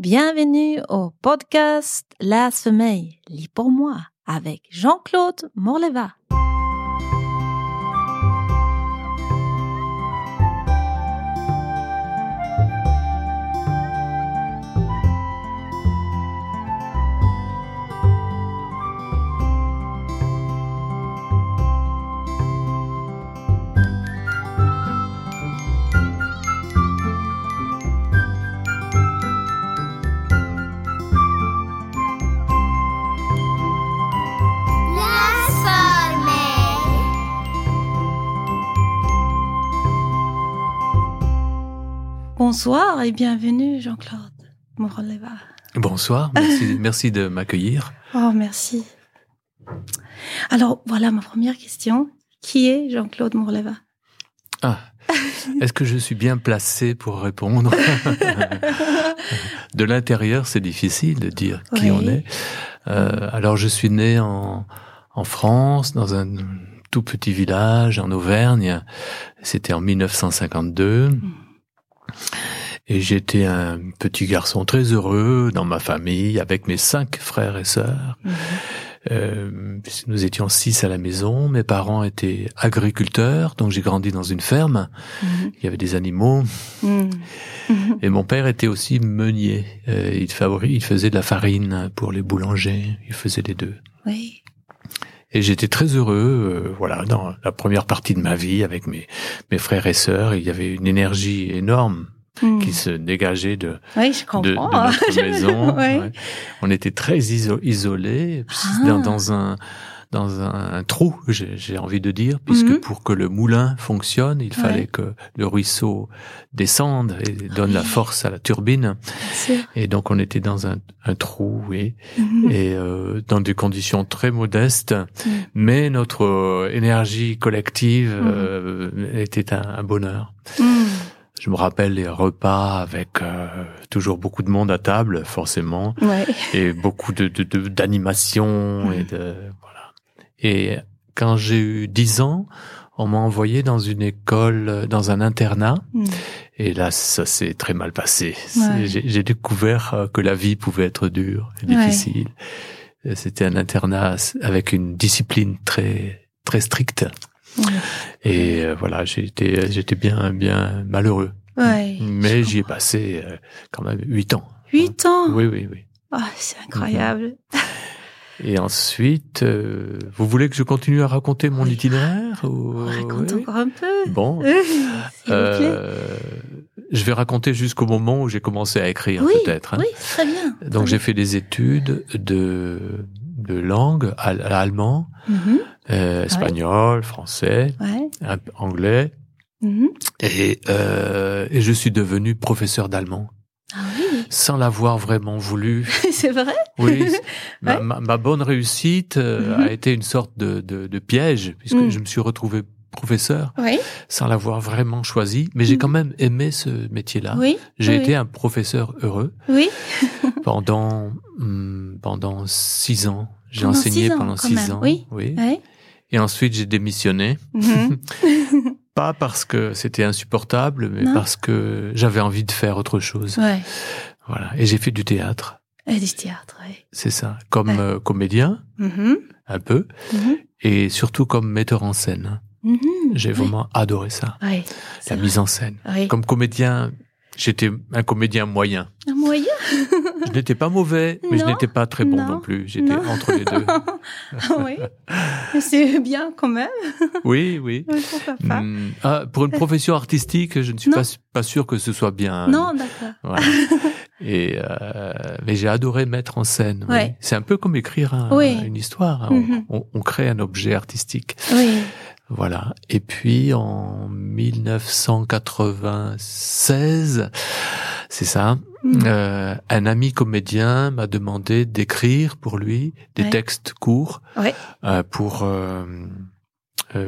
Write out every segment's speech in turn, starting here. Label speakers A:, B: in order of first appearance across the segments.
A: Bienvenue au podcast La Sommeil, lit pour moi avec Jean-Claude Morleva. Bonsoir et bienvenue Jean-Claude Morleva.
B: Bonsoir, merci, merci de m'accueillir.
A: Oh, merci. Alors, voilà ma première question. Qui est Jean-Claude Morleva
B: Ah, est-ce que je suis bien placé pour répondre? De l'intérieur, c'est difficile de dire qui on est. Euh, alors, je suis né en, en France, dans un tout petit village en Auvergne. C'était en 1952. Et j'étais un petit garçon très heureux dans ma famille, avec mes cinq frères et sœurs. Mhm. Euh, nous étions six à la maison. Mes parents étaient agriculteurs, donc j'ai grandi dans une ferme. Mhm. Il y avait des animaux. Mhm. Et mon père était aussi meunier. Euh, il, il faisait de la farine pour les boulangers. Il faisait les deux.
A: Oui.
B: Et j'étais très heureux, euh, voilà, dans la première partie de ma vie avec mes, mes frères et sœurs. Il y avait une énergie énorme hmm. qui se dégageait de, de, notre maison. On était très isolés, ah. dans, dans un dans un, trou, j'ai envie de dire, puisque mhm. pour que le moulin fonctionne, il fallait que le ruisseau descende et donne la force à la turbine. Et donc on était dans un, un trou, oui, mhm. et euh, dans des conditions très modestes, mhm. mais notre euh, énergie collective euh, était un, un bonheur. Je me rappelle les repas avec euh, toujours beaucoup de monde à table, forcément, et beaucoup de d'animation de, et de et quand j'ai eu 10 ans, on m'a envoyé dans une école, dans un internat. Hmm. Et là, ça s'est très mal passé. J'ai découvert euh, que la vie pouvait être dure et difficile. C'était un internat avec une discipline très très stricte. Et euh, voilà, j'étais j'étais bien bien malheureux. Mais j'y ai passé euh, quand même huit ans.
A: Huit ans.
B: Oui oui oui.
A: Oh, c'est incroyable.
B: Et ensuite, euh, vous voulez que je continue à raconter mon itinéraire
A: ou... Raconte encore un peu.
B: Bon, euh, je vais raconter jusqu'au moment où j'ai commencé à écrire, peut-être.
A: Hein. Oui, très bien.
B: Donc j'ai fait des études de de langue, allemand, mm-hmm. euh, espagnol, français, anglais, mm-hmm. et euh, et je suis devenu professeur d'allemand. Sans l'avoir vraiment voulu.
A: c'est vrai?
B: Oui. ma, ma, bonne réussite euh, a mhm. été une sorte de, de, de piège puisque mm. je me suis retrouvé professeur oui. sans l'avoir vraiment choisi, mais j'ai mm. quand même aimé ce métier-là.
A: Oui.
B: J'ai été un professeur heureux.
A: Oui.
B: pendant hmm, pendant six ans, j'ai enseigné pendant six ans.
A: Oui.
B: oui. Et ensuite j'ai démissionné.
A: Mhm.
B: pas parce que c'était insupportable, mais parce que j'avais envie de faire autre chose.
A: Ouais.
B: Voilà. Et j'ai fait du théâtre.
A: Et du théâtre, oui.
B: C'est ça. Comme euh, comédien,
A: mm-hmm.
B: un peu,
A: mm-hmm.
B: et surtout comme metteur en scène.
A: Mm-hmm.
B: J'ai vraiment adoré ça. La mise en scène. Comme comédien, j'étais un comédien moyen.
A: Un moyen?
B: Je n'étais pas mauvais, mais je n'étais pas très bon non, plus. J'étais entre les deux.
A: oui, c'est bien quand même.
B: Oui, oui.
A: pas.
B: Hmm. Ah, pour une profession artistique, je ne suis pas, pas sûr que ce soit bien.
A: Non, d'accord.
B: Voilà. Et euh, mais j'ai adoré mettre en scène.
A: Oui.
B: C'est un peu comme écrire un, une histoire. Hein.
A: Mm-hmm.
B: On, on, crée un objet artistique.
A: Oui.
B: Voilà. Et puis en 1996, c'est ça, mm. euh, un ami comédien m'a demandé d'écrire pour lui des textes courts euh, pour euh,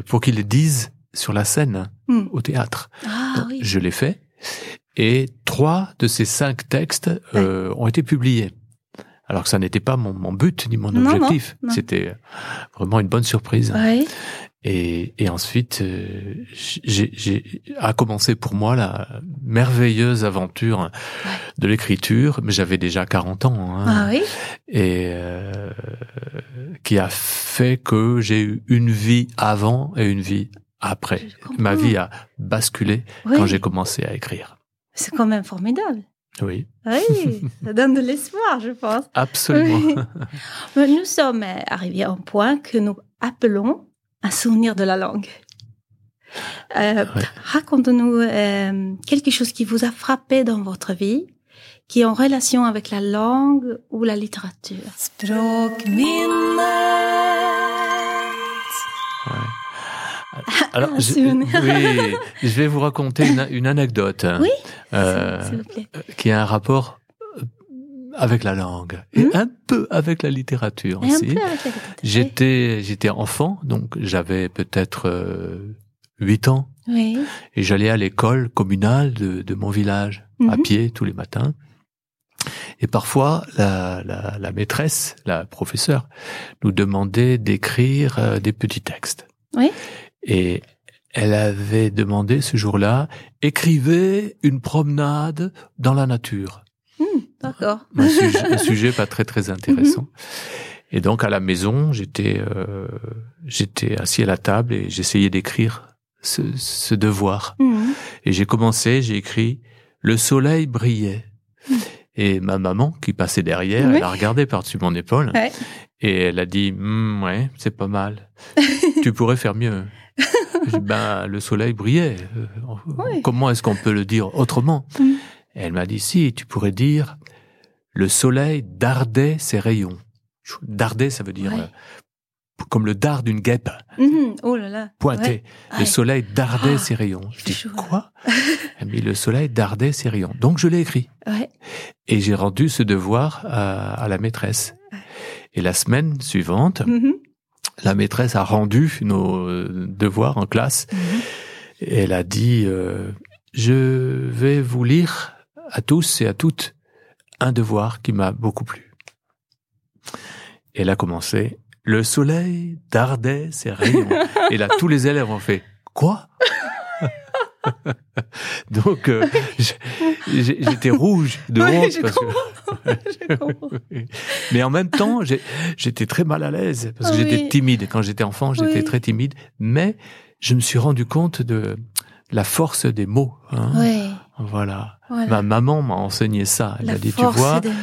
B: pour qu'il les dise sur la scène
A: mm.
B: au théâtre.
A: Ah.
B: Je l'ai fait et trois de ces cinq textes euh, ont été publiés. Alors que ça n'était pas mon, mon, but ni mon objectif. C'était vraiment une bonne surprise.
A: Ouais.
B: Et, et ensuite, euh, j'ai a commencé pour moi la merveilleuse aventure de l'écriture. Mais j'avais déjà 40 ans.
A: Hein, ah oui.
B: Et euh, qui a fait que j'ai eu une vie avant et une vie après. Ma vie a basculé quand j'ai commencé à écrire.
A: C'est quand même formidable.
B: Oui.
A: Oui, ça donne de l'espoir, je pense.
B: Absolument.
A: Nous sommes arrivés à un point que nous appelons un souvenir de la langue. Euh, Raconte-nous euh, quelque chose qui vous a frappé dans votre vie, qui est en relation avec la langue ou la littérature.
B: Alors, je, oui, je vais vous raconter une, une anecdote.
A: Oui,
B: euh,
A: s'il vous plaît.
B: Qui a un rapport euh, avec la langue et hmm? un peu avec la littérature
A: et
B: aussi. J'étais j'étais enfant, donc j'avais peut-être euh, 8 ans.
A: Oui.
B: Et j'allais à l'école communale de, de mon village à
A: Mhm.
B: pied tous les matins. Et parfois, la, la, la maîtresse, la professeure, nous demandait d'écrire euh, des petits textes.
A: Oui.
B: Et elle avait demandé ce jour-là, écrivez une promenade dans la nature.
A: Hmm, D'accord.
B: Un sujet, un sujet pas très très intéressant. Et donc à la maison, j'étais euh, j'étais assis à la table et j'essayais d'écrire ce, ce devoir.
A: Mhm.
B: Et j'ai commencé, j'ai écrit le soleil brillait.
A: Mm.
B: Et ma maman qui passait derrière,
A: Oui.
B: elle a regardé par-dessus mon épaule
A: Ouais.
B: et elle a dit Hum, ouais, c'est pas mal. tu pourrais faire mieux. Ben le soleil brillait. Euh,
A: Oui.
B: Comment est-ce qu'on peut le dire autrement? Et elle m'a dit si, tu pourrais dire le soleil dardait ses rayons. Darder, ça veut dire
A: Ouais.
B: euh, comme le dard d'une guêpe
A: Mhm. Oh là là.
B: pointé.
A: Ouais.
B: Le
A: Ouais.
B: soleil dardait
A: Ah,
B: ses rayons. Je dis
A: chaud,
B: quoi? Elle me dit le soleil dardait ses rayons. Donc je l'ai écrit
A: Ouais.
B: et j'ai rendu ce devoir à, à la maîtresse. Et la semaine suivante,
A: Mhm.
B: La maîtresse a rendu nos euh, devoirs en classe
A: Mhm.
B: et elle a dit euh, je vais vous lire à tous et à toutes un devoir qui m'a beaucoup plu. Elle a commencé le soleil dardait ses rayons. et là, tous les élèves ont fait quoi? Donc, euh, j'étais rouge de honte parce que. mais en même temps, j'étais très mal à l'aise parce que
A: Oui.
B: j'étais timide. Quand j'étais enfant, j'étais
A: Oui.
B: très timide. Mais je me suis rendu compte de la force des mots. hein.
A: Ouais.
B: Voilà.
A: Voilà.
B: Ma maman m'a enseigné ça. Elle
A: La
B: m'a dit, tu vois,
A: des mots.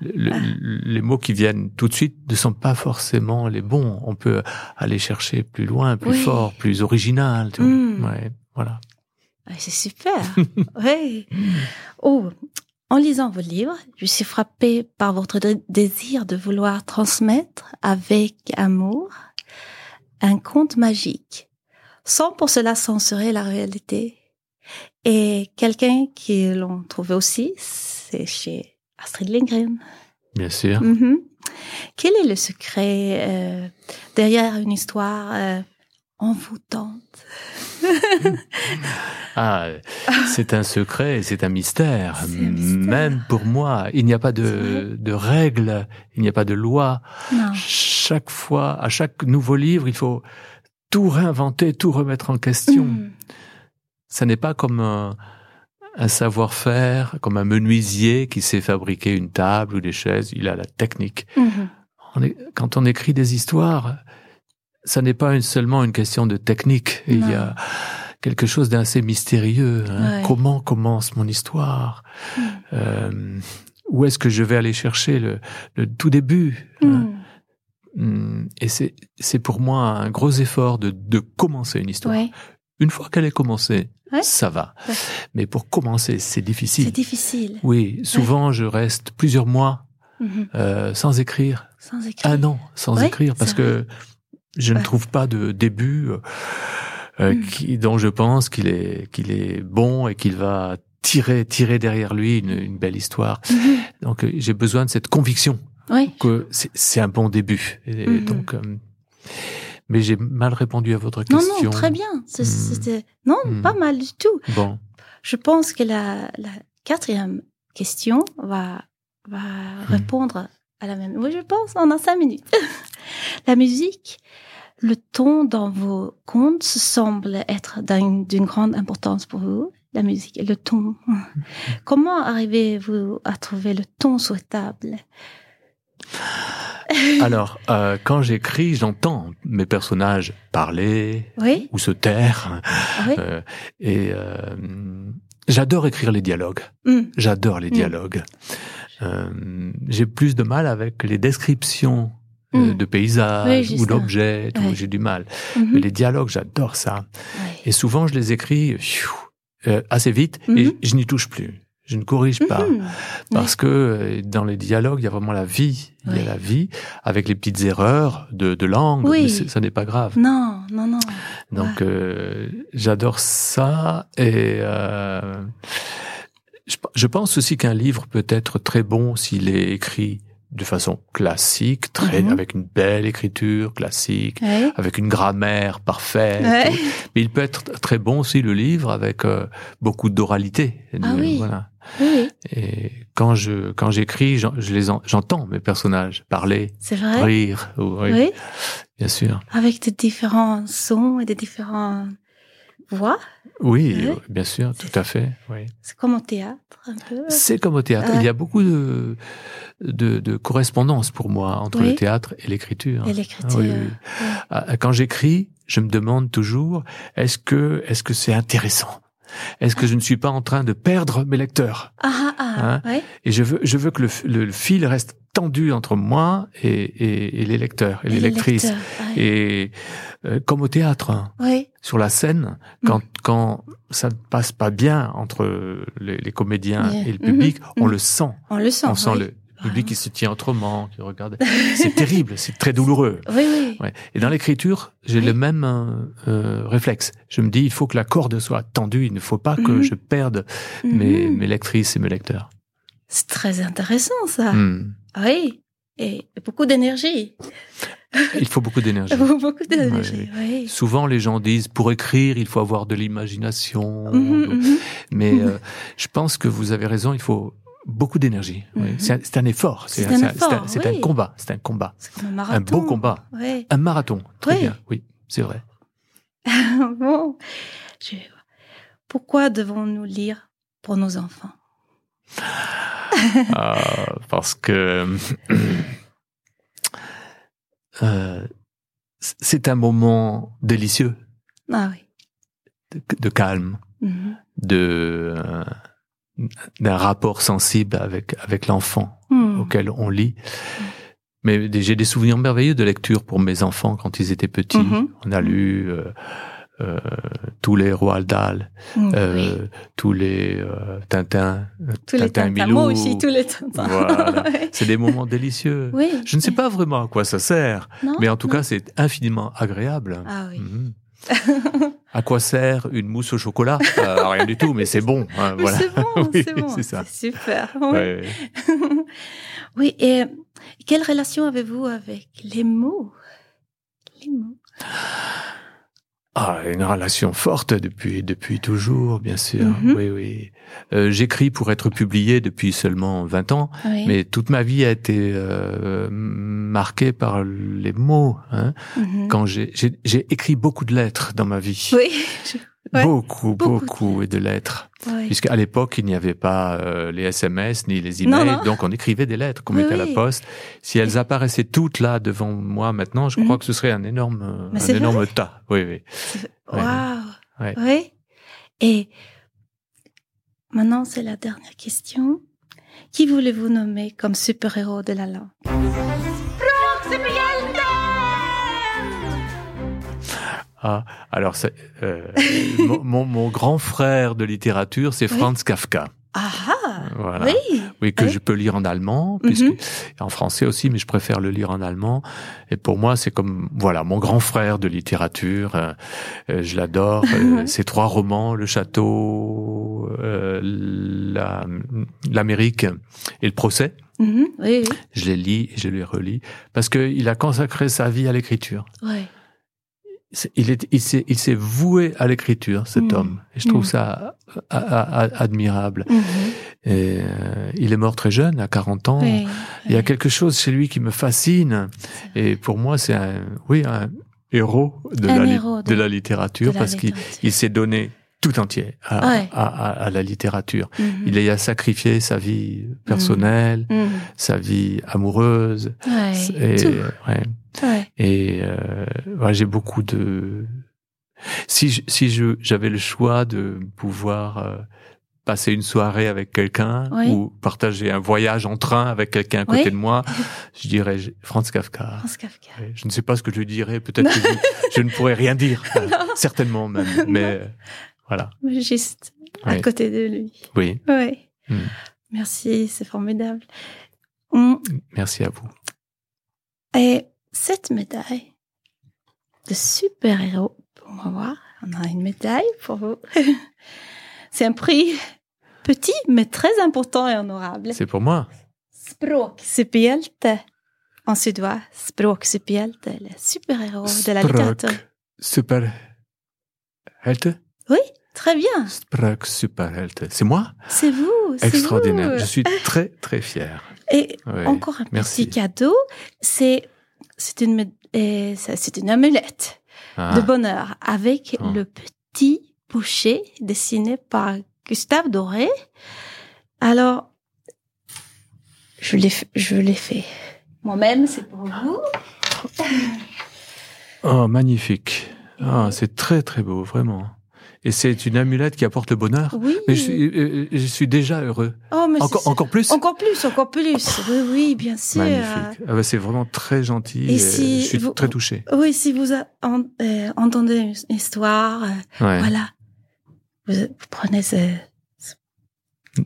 B: le-
A: Ah.
B: les mots qui viennent tout de suite ne sont pas forcément les bons. On peut aller chercher plus loin, plus
A: Oui.
B: fort, plus original. vois.
A: Mm.
B: Ouais, voilà.
A: Ah, c'est super. oui. Oh, en lisant vos livres, je suis frappée par votre dé- désir de vouloir transmettre avec amour un conte magique, sans pour cela censurer la réalité. Et quelqu'un qui l'on trouve aussi, c'est chez Astrid Lindgren.
B: Bien sûr.
A: Mhm. Quel est le secret euh, derrière une histoire euh, envoûtante
B: Ah, c'est un secret, c'est un mystère.
A: C'est un mystère.
B: Même pour moi, il n'y a pas de, de règles, il n'y a pas de loi.
A: Non.
B: Chaque fois, à chaque nouveau livre, il faut tout réinventer, tout remettre en question.
A: Mhm.
B: Ça n'est pas comme un, un savoir-faire, comme un menuisier qui sait fabriquer une table ou des chaises. Il a la technique.
A: Mhm.
B: On est- quand on écrit des histoires, ça n'est pas une- seulement une question de technique. Il y a quelque chose d'assez mystérieux. hein.
A: Ouais.
B: Comment commence mon histoire
A: Mm.
B: Euh, Où est-ce que je vais aller chercher le, le tout début hein
A: Mhm.
B: Mm, Et c'est pour moi un gros effort de, de commencer une histoire.
A: Ouais,
B: Une fois qu'elle est commencée,
A: Ouais.
B: ça va. Mais pour commencer, c'est difficile.
A: c'est difficile.
B: Oui, souvent je reste plusieurs mois
A: Mhm.
B: euh, sans écrire,
A: Sans écrire.
B: un an sans écrire, parce que je ne trouve pas de début euh, euh,
A: Mm.
B: qui, dont je pense qu'il est qu'il est bon et qu'il va tirer tirer derrière lui une, une belle histoire.
A: Mhm.
B: Donc euh, j'ai besoin de cette conviction
A: Oui.
B: que c'est un bon début. Et
A: Mhm.
B: donc, euh, mais j'ai mal répondu à votre
A: Non,
B: question.
A: non, très bien. C'est-
B: Mm.
A: C'était non, pas mal du tout.
B: Bon,
A: Je pense que la, la quatrième question va va répondre à la même. Oui, je pense. On a cinq minutes. la musique le ton dans vos contes semble être d'une grande importance pour vous, la musique et le ton. Comment arrivez-vous à trouver le ton souhaitable?
B: Alors, euh, quand j'écris, j'entends mes personnages parler ou se taire. Euh, et euh, j'adore écrire les dialogues. Hmm. J'adore les hmm. Dialogues. J'ai plus de mal avec les descriptions hmm. de paysages ou d'objets. J'ai du mal. Mhm. Mais les dialogues, j'adore ça. Et souvent, je les écris assez vite et mhm. je n'y touche plus. Je ne corrige pas mhm. parce que euh, dans les dialogues, il y a vraiment la vie. Il y a la vie avec les petites erreurs de, de langue. Oui. ça n'est pas grave.
A: Non, non, non.
B: Donc euh, j'adore ça et euh, je, pense aussi qu'un livre peut être très bon s'il est écrit de façon classique, très mhm. avec une belle écriture classique, avec une grammaire parfaite. Mais il peut être très bon aussi le livre avec euh, beaucoup d'oralité.
A: Ah oui.
B: Voilà. Et quand je quand j'écris, je les j'entends mes personnages parler, rire, oui, bien sûr.
A: Avec des différents sons et des différents voix?
B: Oui, bien sûr, tout à fait. Oui.
A: C'est comme au théâtre, un peu?
B: C'est comme au théâtre. Il y a beaucoup de, de, de correspondance pour moi entre le théâtre et l'écriture.
A: Et l'écriture. Oui,
B: ah, Quand j'écris, je me demande toujours est-ce que est-ce que c'est intéressant? Est-ce que je ne suis pas en train de perdre mes lecteurs
A: ah, ah, hein
B: Et je veux, je veux que le, le, fil reste tendu entre moi et, et, et les lecteurs et, les, lectrices. Et euh, comme au théâtre, hein. sur la scène, quand, mm. quand ça ne passe pas bien entre les, les comédiens et le public, mm-hmm. on le sent.
A: On le sent.
B: On sent le, public qui se tient autrement, qui regarde. C'est terrible, c'est très douloureux.
A: Oui, oui.
B: Ouais. Et dans l'écriture, j'ai le même euh, euh, réflexe. Je me dis, il faut que la corde soit tendue. Il ne faut pas que mhm. je perde mes, mhm. mes, lectrices et mes lecteurs.
A: C'est très intéressant, ça. Hmm. Oui. Et beaucoup d'énergie.
B: Il faut beaucoup d'énergie.
A: beaucoup d'énergie, oui.
B: Souvent, les gens disent, pour écrire, il faut avoir de l'imagination. Mhm, Mais euh, je pense que vous avez raison, il faut beaucoup d'énergie. Mhm. C'est un, effort.
A: C'est un,
B: un, combat. C'est un combat.
A: un, un,
B: beau combat. Un marathon. Très bien. Oui, c'est vrai.
A: bon. Pourquoi devons-nous lire pour nos enfants?
B: Ah, Parce que euh, c'est un moment délicieux.
A: Ah oui.
B: De, calme, mhm. de euh, d'un rapport sensible avec avec l'enfant hmm. auquel on lit. Mais j'ai des souvenirs merveilleux de lecture pour mes enfants quand ils étaient petits. Mm-hmm. On a lu euh, euh, tous les Roald Dahl, hmm, euh, tous les euh, Tintin,
A: tous Tintin les Milou. Moi aussi, tous les Tintins.
B: Voilà. C'est des moments délicieux.
A: Oui.
B: Je ne sais pas vraiment à quoi ça sert, mais en tout cas, c'est infiniment agréable.
A: Ah oui.
B: Mm-hmm. À quoi sert une mousse au chocolat? Euh, Rien du tout, mais c'est bon.
A: Hein, voilà. C'est bon, c'est bon. C'est super. Oui. oui, et quelle relation avez-vous avec les mots? Les mots?
B: Ah, une relation forte depuis depuis toujours, bien sûr. Mhm. Oui, oui. Euh, J'écris pour être publié depuis seulement 20 ans, mais toute ma vie a été euh, marquée par les mots. Hein. Mhm. Quand j'ai écrit beaucoup de lettres dans ma vie.
A: Oui.
B: beaucoup, beaucoup, et de lettres. Puisqu'à l'époque, il n'y avait pas euh, les SMS ni les emails, donc on écrivait des lettres qu'on mettait à la poste. Si elles apparaissaient toutes là devant moi maintenant, je crois mhm. que ce serait un énorme, un énorme tas. Oui, oui.
A: Waouh. Oui. Et maintenant, c'est la dernière question. Qui voulez-vous nommer comme super-héros de la langue?
B: Ah, alors, euh, mon, mon, grand frère de littérature, c'est Franz Kafka.
A: Ah,
B: voilà.
A: oui.
B: Oui, que je peux lire en allemand, mhm. puisque en français aussi, mais je préfère le lire en allemand. Et pour moi, c'est comme voilà mon grand frère de littérature. Euh, euh, je l'adore. Ces trois romans, Le Château, l'Amérique et le Procès.
A: Mhm. oui,
B: Je les lis et je les relis parce qu'il a consacré sa vie à l'écriture.
A: Ouais
B: il est, il s'est, il s'est voué à l'écriture, cet mm. homme. Et je trouve mm. ça admirable. Mm-hmm. Et euh, il est mort très jeune, à 40 ans. il y a quelque chose chez lui qui me fascine. Et pour moi, c'est un, oui, héros de, la, de, la, littérature parce qu'il s'est donné tout entier à, la littérature. Il y a sacrifié sa vie personnelle, sa vie amoureuse. Et, et euh, j'ai beaucoup de... Si, si j'avais le choix de pouvoir euh, passer une soirée avec quelqu'un ou partager un voyage en train avec quelqu'un à côté de moi, je dirais Franz Kafka.
A: Franz Kafka.
B: Je ne sais pas ce que je dirais, peut-être que je, ne pourrais rien dire, certainement même, mais voilà.
A: Juste à côté de lui.
B: Oui.
A: Oui. Hmm. Merci, c'est formidable.
B: Merci à vous.
A: Et cette médaille de super-héros, on va voir, on a une médaille pour vous. c'est un prix petit, mais très important et honorable.
B: C'est pour moi.
A: Språksuperhjälte. En suédois, språksuperhjälte, le super-héros de la littérature.
B: Superhjälte
A: oui, très bien.
B: C'est moi?
A: C'est vous.
B: Extraordinaire. Je suis très, très fier.
A: Et encore un petit cadeau. C'est, c'est une, c'est une amulette ah. de bonheur avec oh. le petit boucher dessiné par Gustave Doré. Alors, je l'ai, je l'ai fait. Moi-même, c'est pour vous.
B: Oh, magnifique. Ah, c'est très, très beau, vraiment. Et c'est une amulette qui apporte le bonheur.
A: Oui.
B: Mais je suis, euh, je suis déjà heureux.
A: Oh, mais
B: encore, encore plus.
A: Encore plus, encore plus. Oui, oui, bien sûr.
B: Magnifique. Ah bah, c'est vraiment très gentil. Et, si je suis très touché.
A: Oui, si vous euh, entendez une histoire, euh, voilà, vous, prenez ce.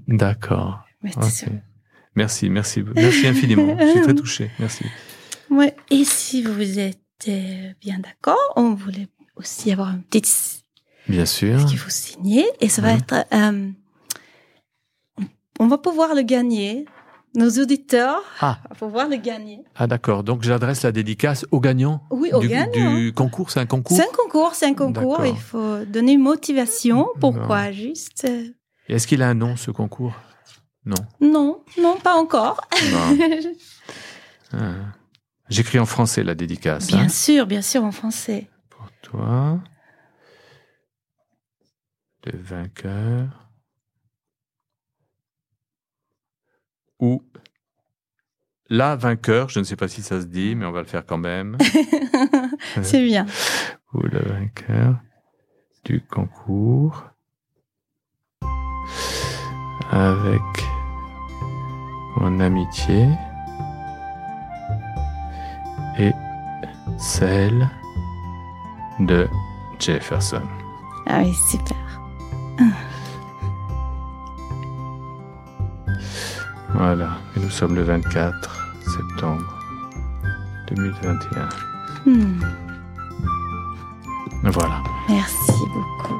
B: D'accord. Merci, merci, merci infiniment. je suis très touché. Merci.
A: Ouais. Et si vous êtes bien d'accord, on voulait aussi avoir un petit
B: Bien sûr.
A: Qu'il faut signer? Et ça va être. Euh, on va pouvoir le gagner. Nos auditeurs ah. vont pouvoir le gagner.
B: Ah d'accord. Donc j'adresse la dédicace aux gagnants.
A: Oui, aux
B: du,
A: gagnants.
B: Du concours, c'est un concours?
A: C'est un concours, c'est un concours. Il faut donner une motivation. Pourquoi? juste euh,
B: Est-ce qu'il a un nom ce concours? Non.
A: Non, non, pas encore.
B: Ah. J'écris en français la dédicace.
A: Bien hein. sûr, bien sûr en français.
B: Pour toi le vainqueur ou la vainqueur, je ne sais pas si ça se dit, mais on va le faire quand même.
A: C'est bien.
B: ou le vainqueur du concours avec mon amitié et celle de Jefferson.
A: Ah oui, super.
B: Voilà, et nous sommes le 24 septembre 2021.
A: Hmm.
B: Voilà.
A: Merci beaucoup.